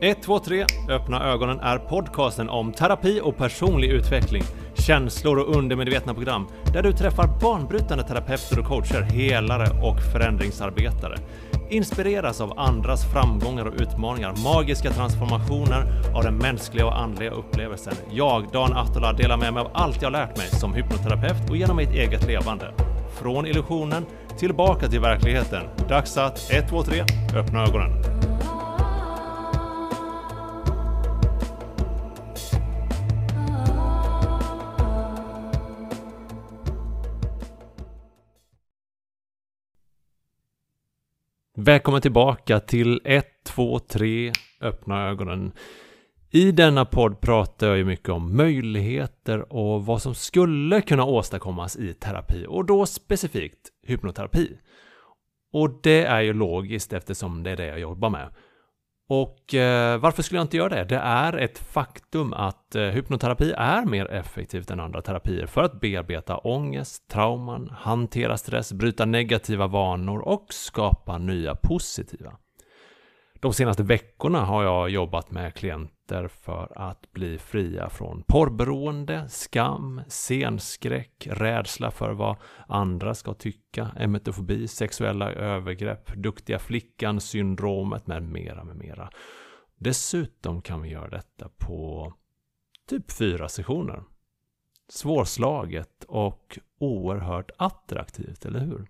1, 2, 3. Öppna ögonen är podcasten om terapi och personlig utveckling, känslor och undermedvetna program där du träffar banbrytande terapeuter och coacher, helare och förändringsarbetare. Inspireras av andras framgångar och utmaningar, magiska transformationer av den mänskliga och andliga upplevelsen. Jag, Dan Attola, delar med mig av allt jag lärt mig som hypnoterapeut och genom mitt eget levande. Från illusionen tillbaka till verkligheten. Dags att 1, 2, 3. Öppna ögonen. Välkommen tillbaka till 1, 2, 3, öppna ögonen. I denna podd pratar jag ju mycket om möjligheter och vad som skulle kunna åstadkommas i terapi och då specifikt hypnoterapi. Och det är ju logiskt eftersom det är det jag jobbar med. Och eh, varför skulle jag inte göra det? Det är ett faktum att eh, hypnoterapi är mer effektivt än andra terapier för att bearbeta ångest, trauman, hantera stress, bryta negativa vanor och skapa nya positiva. De senaste veckorna har jag jobbat med klienter för att bli fria från porrberoende, skam, scenskräck, rädsla för vad andra ska tycka, emetofobi, sexuella övergrepp, duktiga flickan-syndromet med mera, med mera. Dessutom kan vi göra detta på typ fyra sessioner. Svårslaget och oerhört attraktivt, eller hur?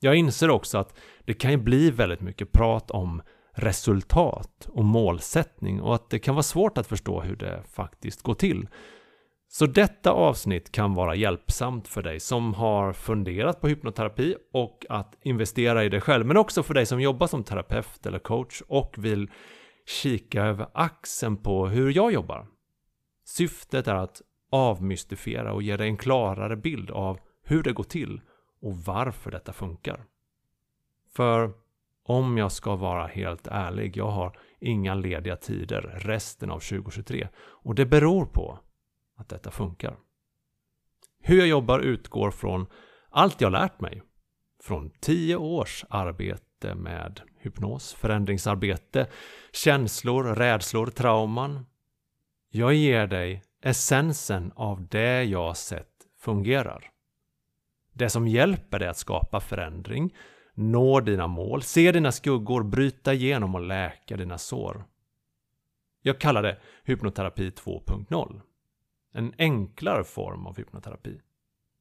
Jag inser också att det kan ju bli väldigt mycket prat om resultat och målsättning och att det kan vara svårt att förstå hur det faktiskt går till. Så detta avsnitt kan vara hjälpsamt för dig som har funderat på hypnoterapi och att investera i det själv, men också för dig som jobbar som terapeut eller coach och vill kika över axeln på hur jag jobbar. Syftet är att avmystifiera och ge dig en klarare bild av hur det går till och varför detta funkar. För om jag ska vara helt ärlig, jag har inga lediga tider resten av 2023 och det beror på att detta funkar. Hur jag jobbar utgår från allt jag lärt mig. Från 10 års arbete med hypnos, förändringsarbete, känslor, rädslor, trauman. Jag ger dig essensen av det jag sett fungerar. Det som hjälper dig att skapa förändring, nå dina mål, se dina skuggor, bryta igenom och läka dina sår. Jag kallar det hypnoterapi 2.0. En enklare form av hypnoterapi.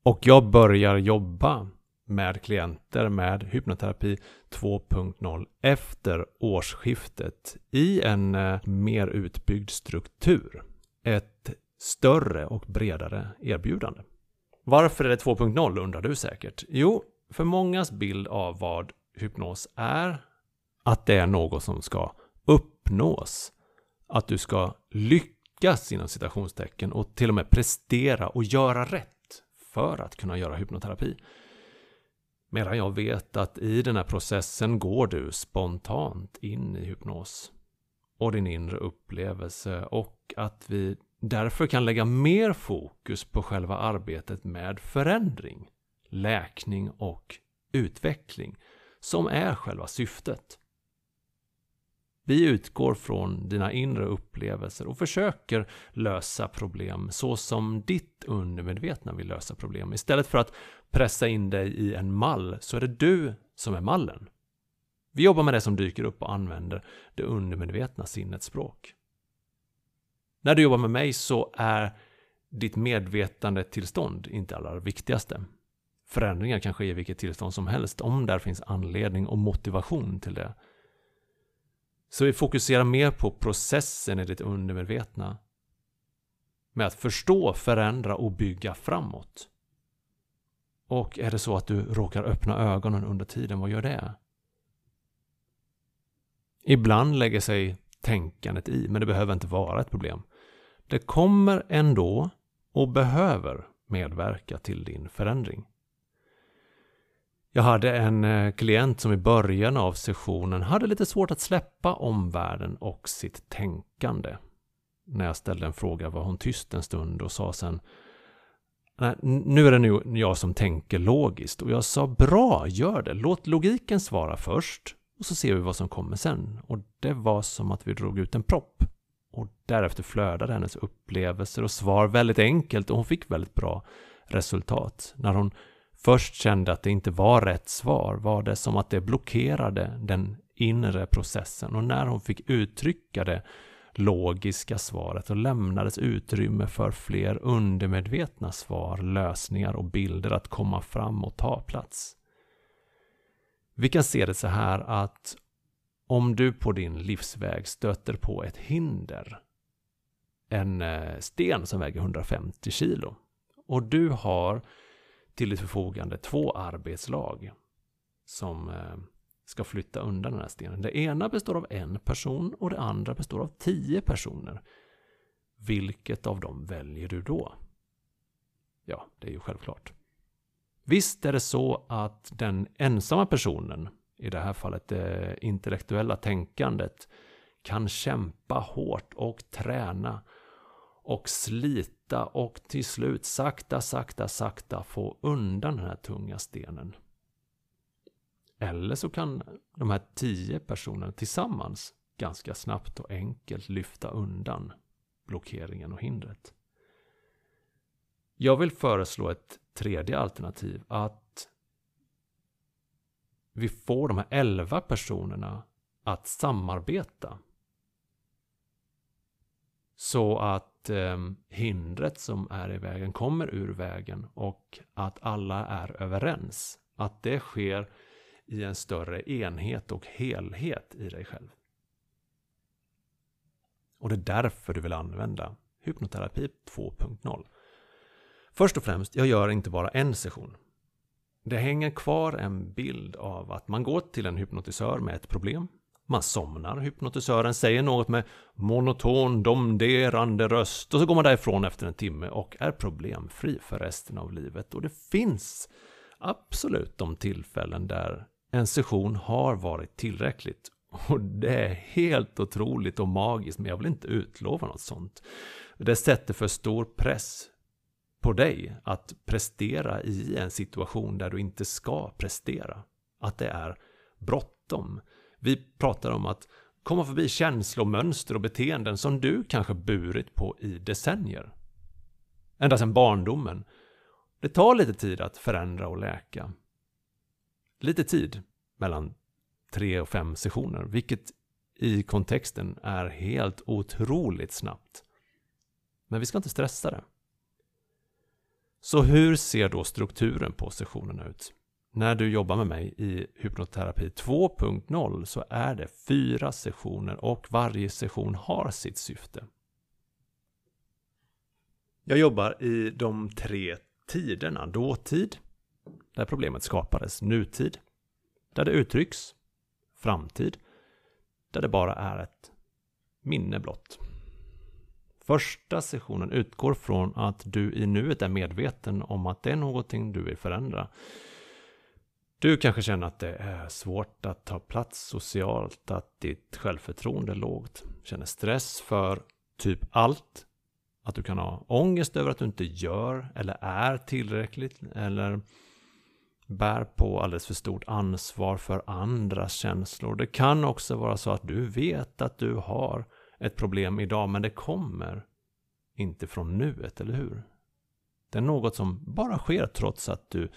Och jag börjar jobba med klienter med hypnoterapi 2.0 efter årsskiftet i en eh, mer utbyggd struktur. Ett större och bredare erbjudande. Varför är det 2.0 undrar du säkert? Jo, för mångas bild av vad hypnos är, att det är något som ska uppnås. Att du ska lyckas inom citationstecken och till och med prestera och göra rätt för att kunna göra hypnoterapi. Medan jag vet att i den här processen går du spontant in i hypnos och din inre upplevelse och att vi därför kan lägga mer fokus på själva arbetet med förändring, läkning och utveckling som är själva syftet. Vi utgår från dina inre upplevelser och försöker lösa problem så som ditt undermedvetna vill lösa problem. Istället för att pressa in dig i en mall så är det du som är mallen. Vi jobbar med det som dyker upp och använder det undermedvetna sinnets språk. När du jobbar med mig så är ditt medvetandetillstånd inte allra viktigaste. Förändringar kan ske i vilket tillstånd som helst om där finns anledning och motivation till det. Så vi fokuserar mer på processen i ditt undermedvetna. Med att förstå, förändra och bygga framåt. Och är det så att du råkar öppna ögonen under tiden, vad gör det? Ibland lägger sig tänkandet i, men det behöver inte vara ett problem. Det kommer ändå och behöver medverka till din förändring. Jag hade en eh, klient som i början av sessionen hade lite svårt att släppa omvärlden och sitt tänkande. När jag ställde en fråga var hon tyst en stund och sa sen nu är det nu jag som tänker logiskt och jag sa bra, gör det. Låt logiken svara först och så ser vi vad som kommer sen. Och det var som att vi drog ut en propp. Och därefter flödade hennes upplevelser och svar väldigt enkelt och hon fick väldigt bra resultat. När hon först kände att det inte var rätt svar var det som att det blockerade den inre processen och när hon fick uttrycka det logiska svaret och lämnades utrymme för fler undermedvetna svar, lösningar och bilder att komma fram och ta plats. Vi kan se det så här att om du på din livsväg stöter på ett hinder, en eh, sten som väger 150 kilo, och du har till ditt förfogande två arbetslag som eh, ska flytta undan den här stenen. Det ena består av en person och det andra består av tio personer. Vilket av dem väljer du då? Ja, det är ju självklart. Visst är det så att den ensamma personen, i det här fallet det intellektuella tänkandet, kan kämpa hårt och träna och slita och till slut sakta, sakta, sakta få undan den här tunga stenen. Eller så kan de här tio personerna tillsammans ganska snabbt och enkelt lyfta undan blockeringen och hindret. Jag vill föreslå ett tredje alternativ. Att vi får de här elva personerna att samarbeta. Så att eh, hindret som är i vägen kommer ur vägen och att alla är överens. Att det sker i en större enhet och helhet i dig själv. Och det är därför du vill använda hypnoterapi 2.0. Först och främst, jag gör inte bara en session. Det hänger kvar en bild av att man går till en hypnotisör med ett problem. Man somnar, hypnotisören säger något med monoton, domderande röst och så går man därifrån efter en timme och är problemfri för resten av livet. Och det finns absolut de tillfällen där en session har varit tillräckligt. Och det är helt otroligt och magiskt, men jag vill inte utlova något sånt. Det sätter för stor press på dig att prestera i en situation där du inte ska prestera. Att det är bråttom. Vi pratar om att komma förbi känslomönster och beteenden som du kanske burit på i decennier. Ända sedan barndomen. Det tar lite tid att förändra och läka. Lite tid mellan tre och fem sessioner, vilket i kontexten är helt otroligt snabbt. Men vi ska inte stressa det. Så hur ser då strukturen på sessionerna ut? När du jobbar med mig i hypnoterapi 2.0 så är det fyra sessioner och varje session har sitt syfte. Jag jobbar i de tre tiderna. Dåtid, där problemet skapades. Nutid, där det uttrycks. Framtid, där det bara är ett minne blott. Första sessionen utgår från att du i nuet är medveten om att det är någonting du vill förändra. Du kanske känner att det är svårt att ta plats socialt, att ditt självförtroende är lågt, känner stress för typ allt, att du kan ha ångest över att du inte gör eller är tillräckligt eller bär på alldeles för stort ansvar för andras känslor. Det kan också vara så att du vet att du har ett problem idag, men det kommer inte från nuet, eller hur? Det är något som bara sker trots att du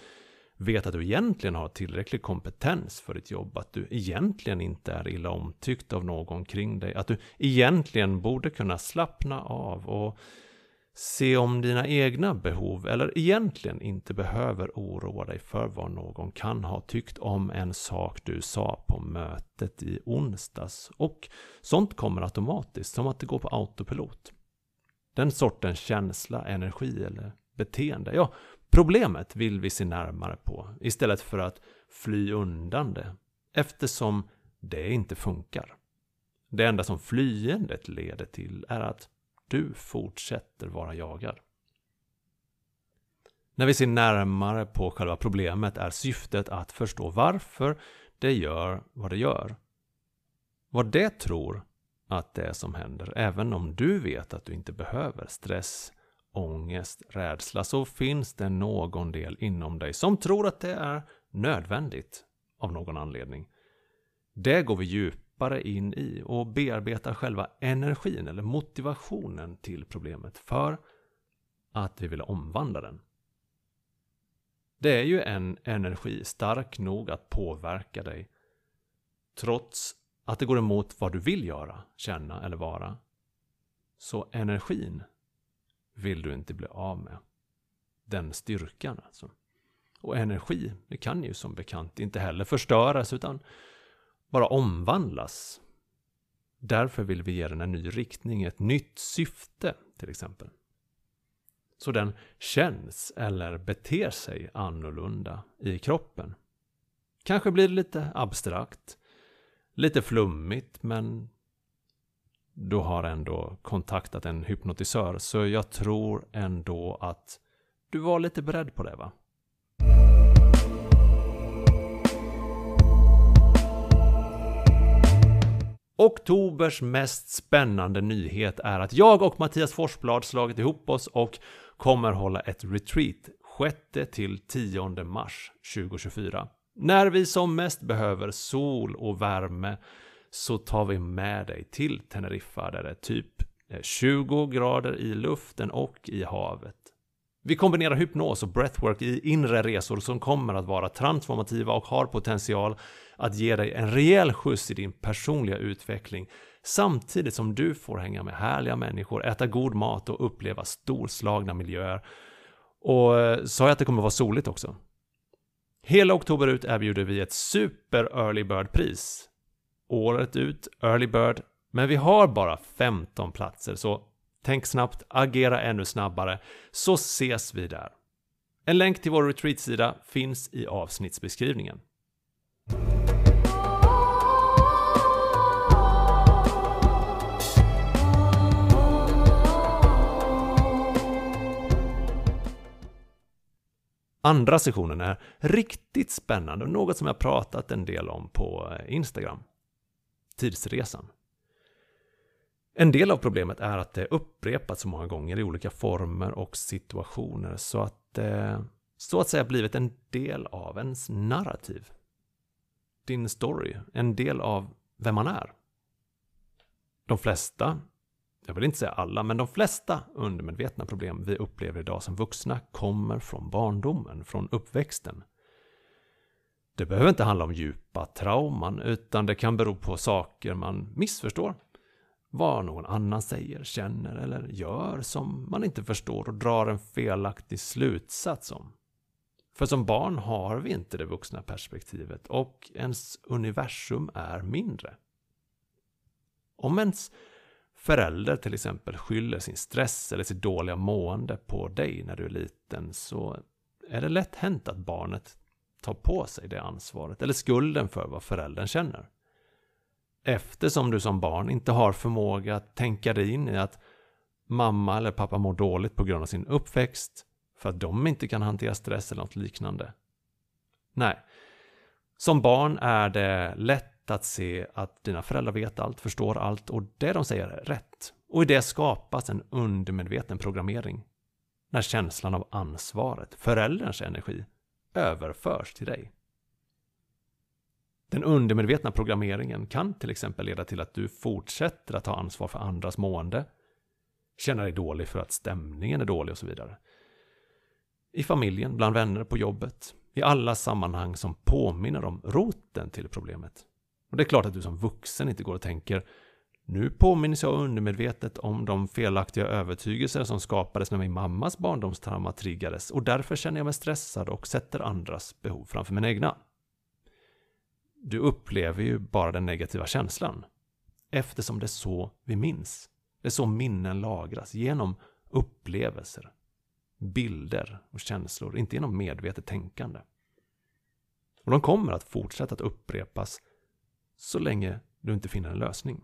vet att du egentligen har tillräcklig kompetens för ditt jobb, att du egentligen inte är illa omtyckt av någon kring dig, att du egentligen borde kunna slappna av och se om dina egna behov eller egentligen inte behöver oroa dig för vad någon kan ha tyckt om en sak du sa på mötet i onsdags. Och sånt kommer automatiskt, som att det går på autopilot. Den sortens känsla, energi eller beteende, ja, problemet vill vi se närmare på istället för att fly undan det, eftersom det inte funkar. Det enda som flyendet leder till är att du fortsätter vara jagad. När vi ser närmare på själva problemet är syftet att förstå varför det gör vad det gör. Vad det tror att det är som händer, även om du vet att du inte behöver stress, ångest, rädsla, så finns det någon del inom dig som tror att det är nödvändigt av någon anledning. Det går vi djupare in i och bearbetar själva energin eller motivationen till problemet för att vi vill omvandla den. Det är ju en energi stark nog att påverka dig trots att det går emot vad du vill göra, känna eller vara. Så energin vill du inte bli av med. Den styrkan alltså. Och energi, det kan ju som bekant inte heller förstöras utan bara omvandlas. Därför vill vi ge den en ny riktning, ett nytt syfte till exempel. Så den känns eller beter sig annorlunda i kroppen. Kanske blir det lite abstrakt, lite flummigt, men du har ändå kontaktat en hypnotisör, så jag tror ändå att du var lite beredd på det va? Oktobers mest spännande nyhet är att jag och Mattias Forsblad slagit ihop oss och kommer hålla ett retreat 6 till 10 mars 2024. När vi som mest behöver sol och värme så tar vi med dig till Teneriffa där det är typ eh, 20 grader i luften och i havet. Vi kombinerar hypnos och breathwork i inre resor som kommer att vara transformativa och har potential att ge dig en rejäl skjuts i din personliga utveckling samtidigt som du får hänga med härliga människor, äta god mat och uppleva storslagna miljöer. Och eh, sa jag att det kommer vara soligt också? Hela oktober ut erbjuder vi ett super early bird-pris. Året ut, early bird, men vi har bara 15 platser så tänk snabbt, agera ännu snabbare, så ses vi där. En länk till vår retreat-sida finns i avsnittsbeskrivningen. Andra sessionen är riktigt spännande och något som jag pratat en del om på Instagram. Tidsresan. En del av problemet är att det upprepats så många gånger i olika former och situationer så att det så att säga blivit en del av ens narrativ. Din story, en del av vem man är. De flesta jag vill inte säga alla, men de flesta undermedvetna problem vi upplever idag som vuxna kommer från barndomen, från uppväxten. Det behöver inte handla om djupa trauman, utan det kan bero på saker man missförstår. Vad någon annan säger, känner eller gör som man inte förstår och drar en felaktig slutsats om. För som barn har vi inte det vuxna perspektivet och ens universum är mindre. Om ens förälder till exempel skyller sin stress eller sitt dåliga mående på dig när du är liten så är det lätt hänt att barnet tar på sig det ansvaret eller skulden för vad föräldern känner. Eftersom du som barn inte har förmåga att tänka dig in i att mamma eller pappa mår dåligt på grund av sin uppväxt för att de inte kan hantera stress eller något liknande. Nej, som barn är det lätt att se att dina föräldrar vet allt, förstår allt och det de säger är rätt. Och i det skapas en undermedveten programmering. När känslan av ansvaret, förälderns energi, överförs till dig. Den undermedvetna programmeringen kan till exempel leda till att du fortsätter att ta ansvar för andras mående, känner dig dålig för att stämningen är dålig och så vidare. I familjen, bland vänner, på jobbet, i alla sammanhang som påminner om roten till problemet. Och det är klart att du som vuxen inte går och tänker nu påminns jag undermedvetet om de felaktiga övertygelser som skapades när min mammas barndomstrauma triggades och därför känner jag mig stressad och sätter andras behov framför mina egna. Du upplever ju bara den negativa känslan eftersom det är så vi minns. Det är så minnen lagras genom upplevelser, bilder och känslor, inte genom medvetet tänkande. Och de kommer att fortsätta att upprepas så länge du inte finner en lösning.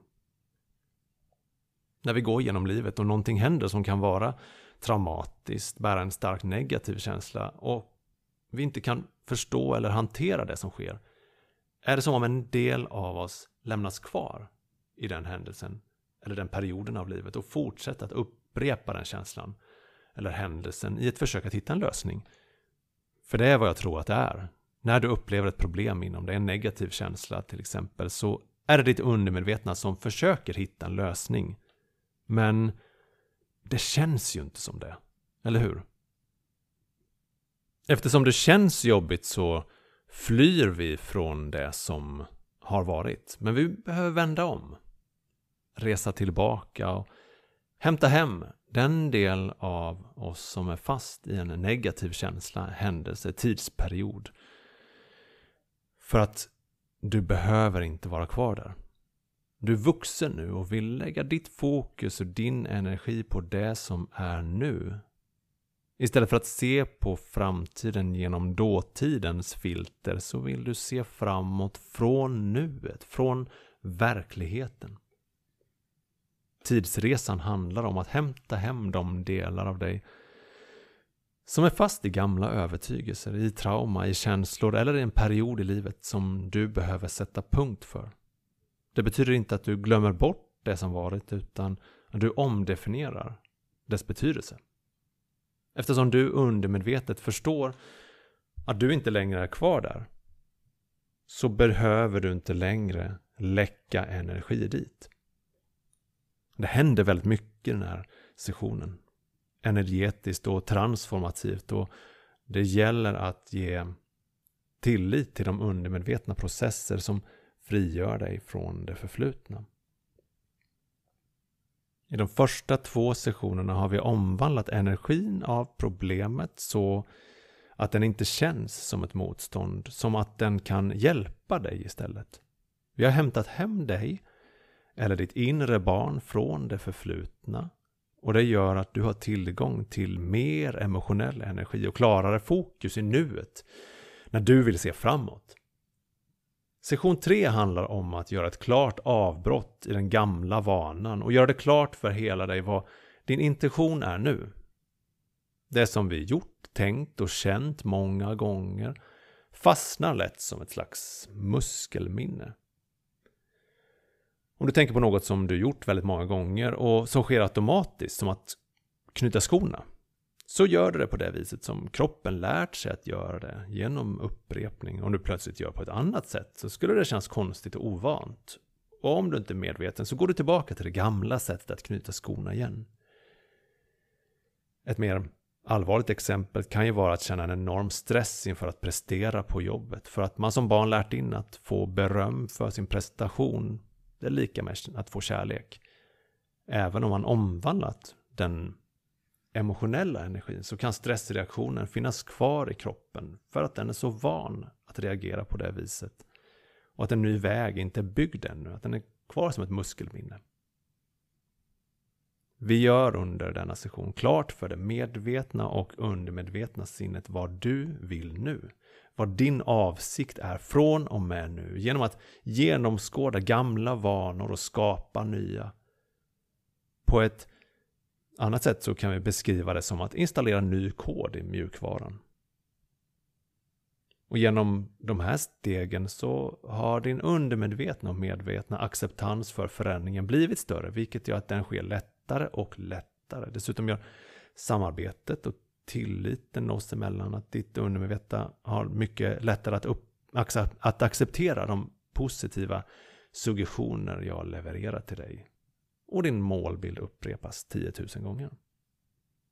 När vi går genom livet och någonting händer som kan vara traumatiskt, bära en stark negativ känsla och vi inte kan förstå eller hantera det som sker, är det som om en del av oss lämnas kvar i den händelsen eller den perioden av livet och fortsätter att upprepa den känslan eller händelsen i ett försök att hitta en lösning. För det är vad jag tror att det är. När du upplever ett problem inom dig, en negativ känsla till exempel, så är det ditt undermedvetna som försöker hitta en lösning. Men det känns ju inte som det, eller hur? Eftersom det känns jobbigt så flyr vi från det som har varit. Men vi behöver vända om. Resa tillbaka och hämta hem den del av oss som är fast i en negativ känsla, händelse, tidsperiod. För att du behöver inte vara kvar där. Du är vuxen nu och vill lägga ditt fokus och din energi på det som är nu. Istället för att se på framtiden genom dåtidens filter så vill du se framåt från nuet, från verkligheten. Tidsresan handlar om att hämta hem de delar av dig som är fast i gamla övertygelser, i trauma, i känslor eller i en period i livet som du behöver sätta punkt för. Det betyder inte att du glömmer bort det som varit utan att du omdefinierar dess betydelse. Eftersom du undermedvetet förstår att du inte längre är kvar där så behöver du inte längre läcka energi dit. Det händer väldigt mycket i den här sessionen. Energetiskt och transformativt och det gäller att ge tillit till de undermedvetna processer som frigör dig från det förflutna. I de första två sessionerna har vi omvandlat energin av problemet så att den inte känns som ett motstånd, som att den kan hjälpa dig istället. Vi har hämtat hem dig eller ditt inre barn från det förflutna och det gör att du har tillgång till mer emotionell energi och klarare fokus i nuet när du vill se framåt. Session 3 handlar om att göra ett klart avbrott i den gamla vanan och göra det klart för hela dig vad din intention är nu. Det som vi gjort, tänkt och känt många gånger fastnar lätt som ett slags muskelminne. Om du tänker på något som du gjort väldigt många gånger och som sker automatiskt, som att knyta skorna, så gör du det på det viset som kroppen lärt sig att göra det genom upprepning. Om du plötsligt gör på ett annat sätt så skulle det kännas konstigt och ovant. Och om du inte är medveten så går du tillbaka till det gamla sättet att knyta skorna igen. Ett mer allvarligt exempel kan ju vara att känna en enorm stress inför att prestera på jobbet. För att man som barn lärt in att få beröm för sin prestation, det är lika med att få kärlek. Även om man omvandlat den emotionella energin så kan stressreaktionen finnas kvar i kroppen för att den är så van att reagera på det viset. Och att en ny väg inte är byggd ännu, att den är kvar som ett muskelminne. Vi gör under denna session klart för det medvetna och undermedvetna sinnet vad du vill nu. Vad din avsikt är från och med nu genom att genomskåda gamla vanor och skapa nya. På ett annat sätt så kan vi beskriva det som att installera ny kod i mjukvaran. Och genom de här stegen så har din undermedvetna och medvetna acceptans för förändringen blivit större, vilket gör att den sker lättare och lättare. Dessutom gör samarbetet och tilliten oss emellan att ditt undermedvetna har mycket lättare att, upp, att acceptera de positiva suggestioner jag levererar till dig och din målbild upprepas 10 000 gånger.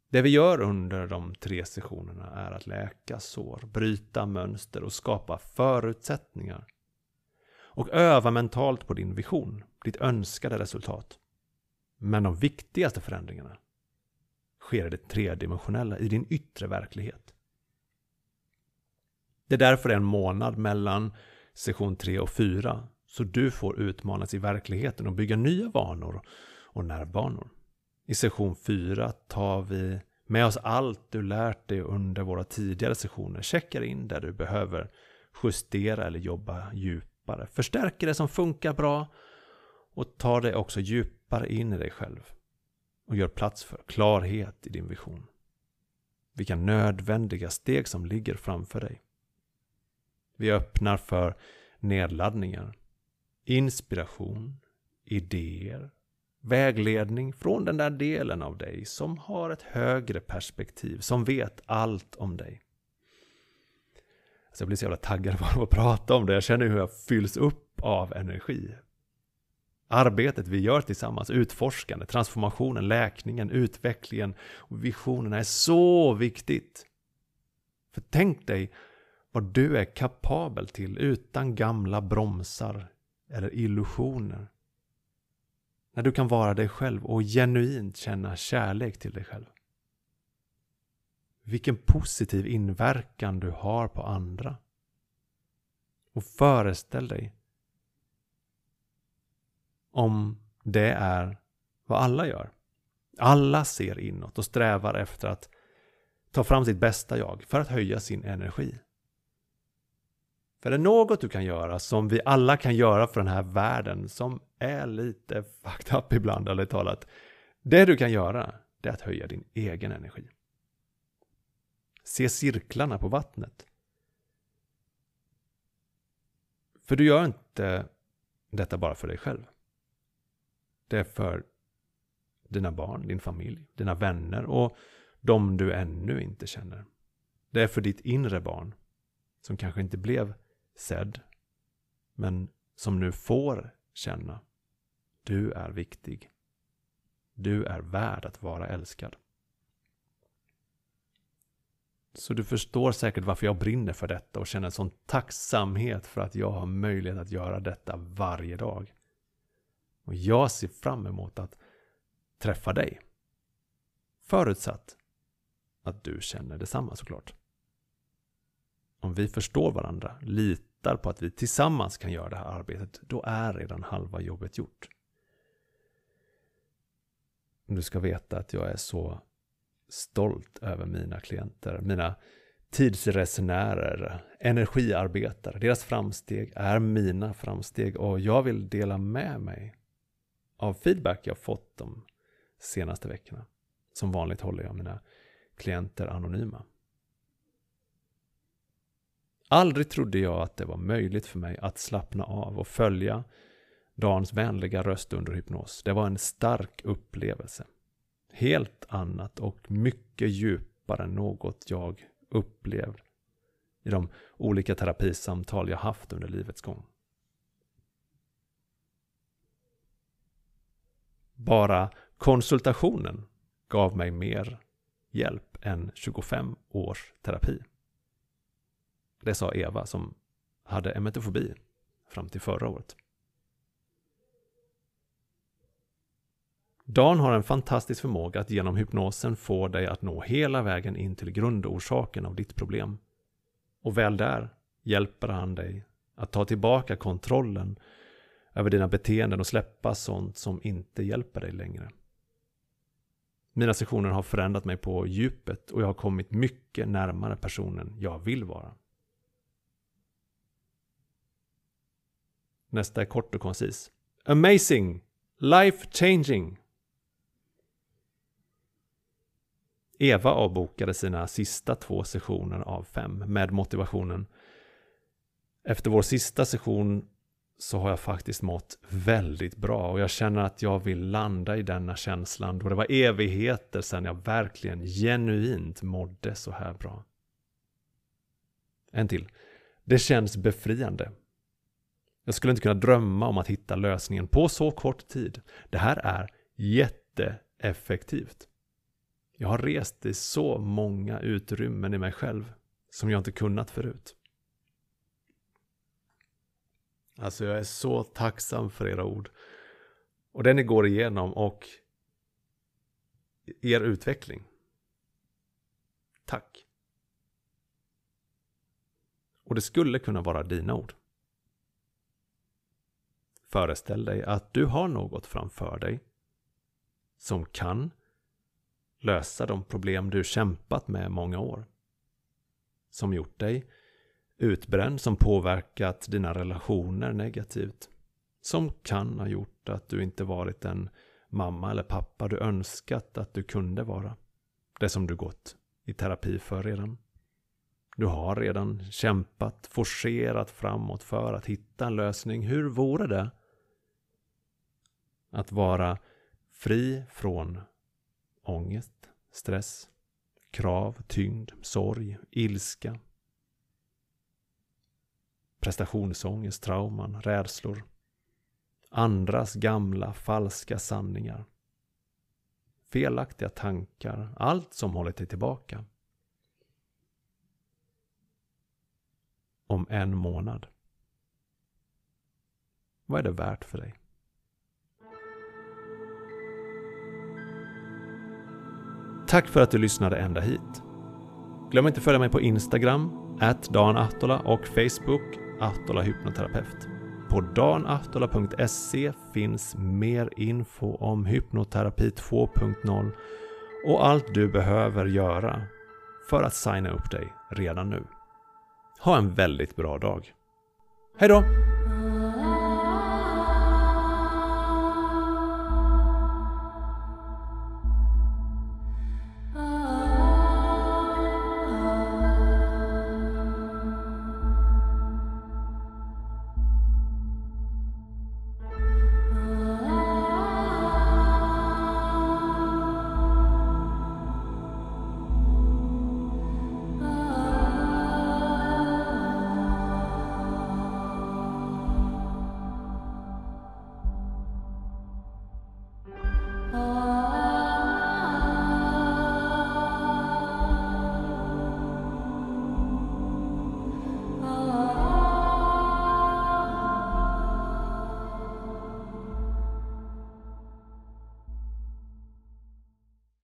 Det vi gör under de tre sessionerna är att läka sår, bryta mönster och skapa förutsättningar. Och öva mentalt på din vision, ditt önskade resultat. Men de viktigaste förändringarna sker i det tredimensionella, i din yttre verklighet. Det är därför det är en månad mellan session 3 och 4 så du får utmanas i verkligheten och bygga nya vanor och nervbanor. I session 4 tar vi med oss allt du lärt dig under våra tidigare sessioner, checkar in där du behöver justera eller jobba djupare, förstärker det som funkar bra och tar dig också djupare in i dig själv och gör plats för klarhet i din vision. Vilka nödvändiga steg som ligger framför dig. Vi öppnar för nedladdningar, inspiration, idéer, vägledning från den där delen av dig som har ett högre perspektiv, som vet allt om dig. Alltså jag blir så jävla taggad bara av att prata om det. Jag känner hur jag fylls upp av energi. Arbetet vi gör tillsammans, utforskande, transformationen, läkningen, utvecklingen och visionerna är så viktigt. För tänk dig vad du är kapabel till utan gamla bromsar eller illusioner. När du kan vara dig själv och genuint känna kärlek till dig själv. Vilken positiv inverkan du har på andra. Och föreställ dig om det är vad alla gör. Alla ser inåt och strävar efter att ta fram sitt bästa jag för att höja sin energi. För det är något du kan göra som vi alla kan göra för den här världen som är lite fucked up ibland, eller talat. Det du kan göra, det är att höja din egen energi. Se cirklarna på vattnet. För du gör inte detta bara för dig själv. Det är för dina barn, din familj, dina vänner och de du ännu inte känner. Det är för ditt inre barn som kanske inte blev sedd, men som nu får känna. Du är viktig. Du är värd att vara älskad. Så du förstår säkert varför jag brinner för detta och känner en sån tacksamhet för att jag har möjlighet att göra detta varje dag. Och jag ser fram emot att träffa dig. Förutsatt att du känner detsamma såklart. Om vi förstår varandra, lite litar på att vi tillsammans kan göra det här arbetet, då är redan halva jobbet gjort. Du ska veta att jag är så stolt över mina klienter, mina tidsresenärer, energiarbetare. Deras framsteg är mina framsteg och jag vill dela med mig av feedback jag fått de senaste veckorna. Som vanligt håller jag mina klienter anonyma. Aldrig trodde jag att det var möjligt för mig att slappna av och följa Dans vänliga röst under hypnos. Det var en stark upplevelse. Helt annat och mycket djupare än något jag upplevt i de olika terapisamtal jag haft under livets gång. Bara konsultationen gav mig mer hjälp än 25 års terapi. Det sa Eva som hade emetofobi fram till förra året. Dan har en fantastisk förmåga att genom hypnosen få dig att nå hela vägen in till grundorsaken av ditt problem. Och väl där hjälper han dig att ta tillbaka kontrollen över dina beteenden och släppa sånt som inte hjälper dig längre. Mina sessioner har förändrat mig på djupet och jag har kommit mycket närmare personen jag vill vara. Nästa är kort och koncis. Amazing! Life changing! Eva avbokade sina sista två sessioner av fem med motivationen Efter vår sista session så har jag faktiskt mått väldigt bra och jag känner att jag vill landa i denna känslan då det var evigheter sedan jag verkligen genuint mådde så här bra. En till. Det känns befriande. Jag skulle inte kunna drömma om att hitta lösningen på så kort tid. Det här är jätteeffektivt. Jag har rest i så många utrymmen i mig själv som jag inte kunnat förut. Alltså jag är så tacksam för era ord. Och det ni går igenom och er utveckling. Tack. Och det skulle kunna vara dina ord. Föreställ dig att du har något framför dig som kan lösa de problem du kämpat med många år. Som gjort dig utbränd, som påverkat dina relationer negativt. Som kan ha gjort att du inte varit den mamma eller pappa du önskat att du kunde vara. Det som du gått i terapi för redan. Du har redan kämpat, forcerat framåt för att hitta en lösning. Hur vore det att vara fri från ångest, stress, krav, tyngd, sorg, ilska. prestationsångest, trauman, rädslor, andras gamla falska sanningar, felaktiga tankar, allt som håller dig tillbaka. Om en månad. Vad är det värt för dig? Tack för att du lyssnade ända hit. Glöm inte att följa mig på Instagram, danahtola och Facebook, Ahtola Hypnoterapeut. På danahtola.se finns mer info om hypnoterapi 2.0 och allt du behöver göra för att signa upp dig redan nu. Ha en väldigt bra dag. Hej då!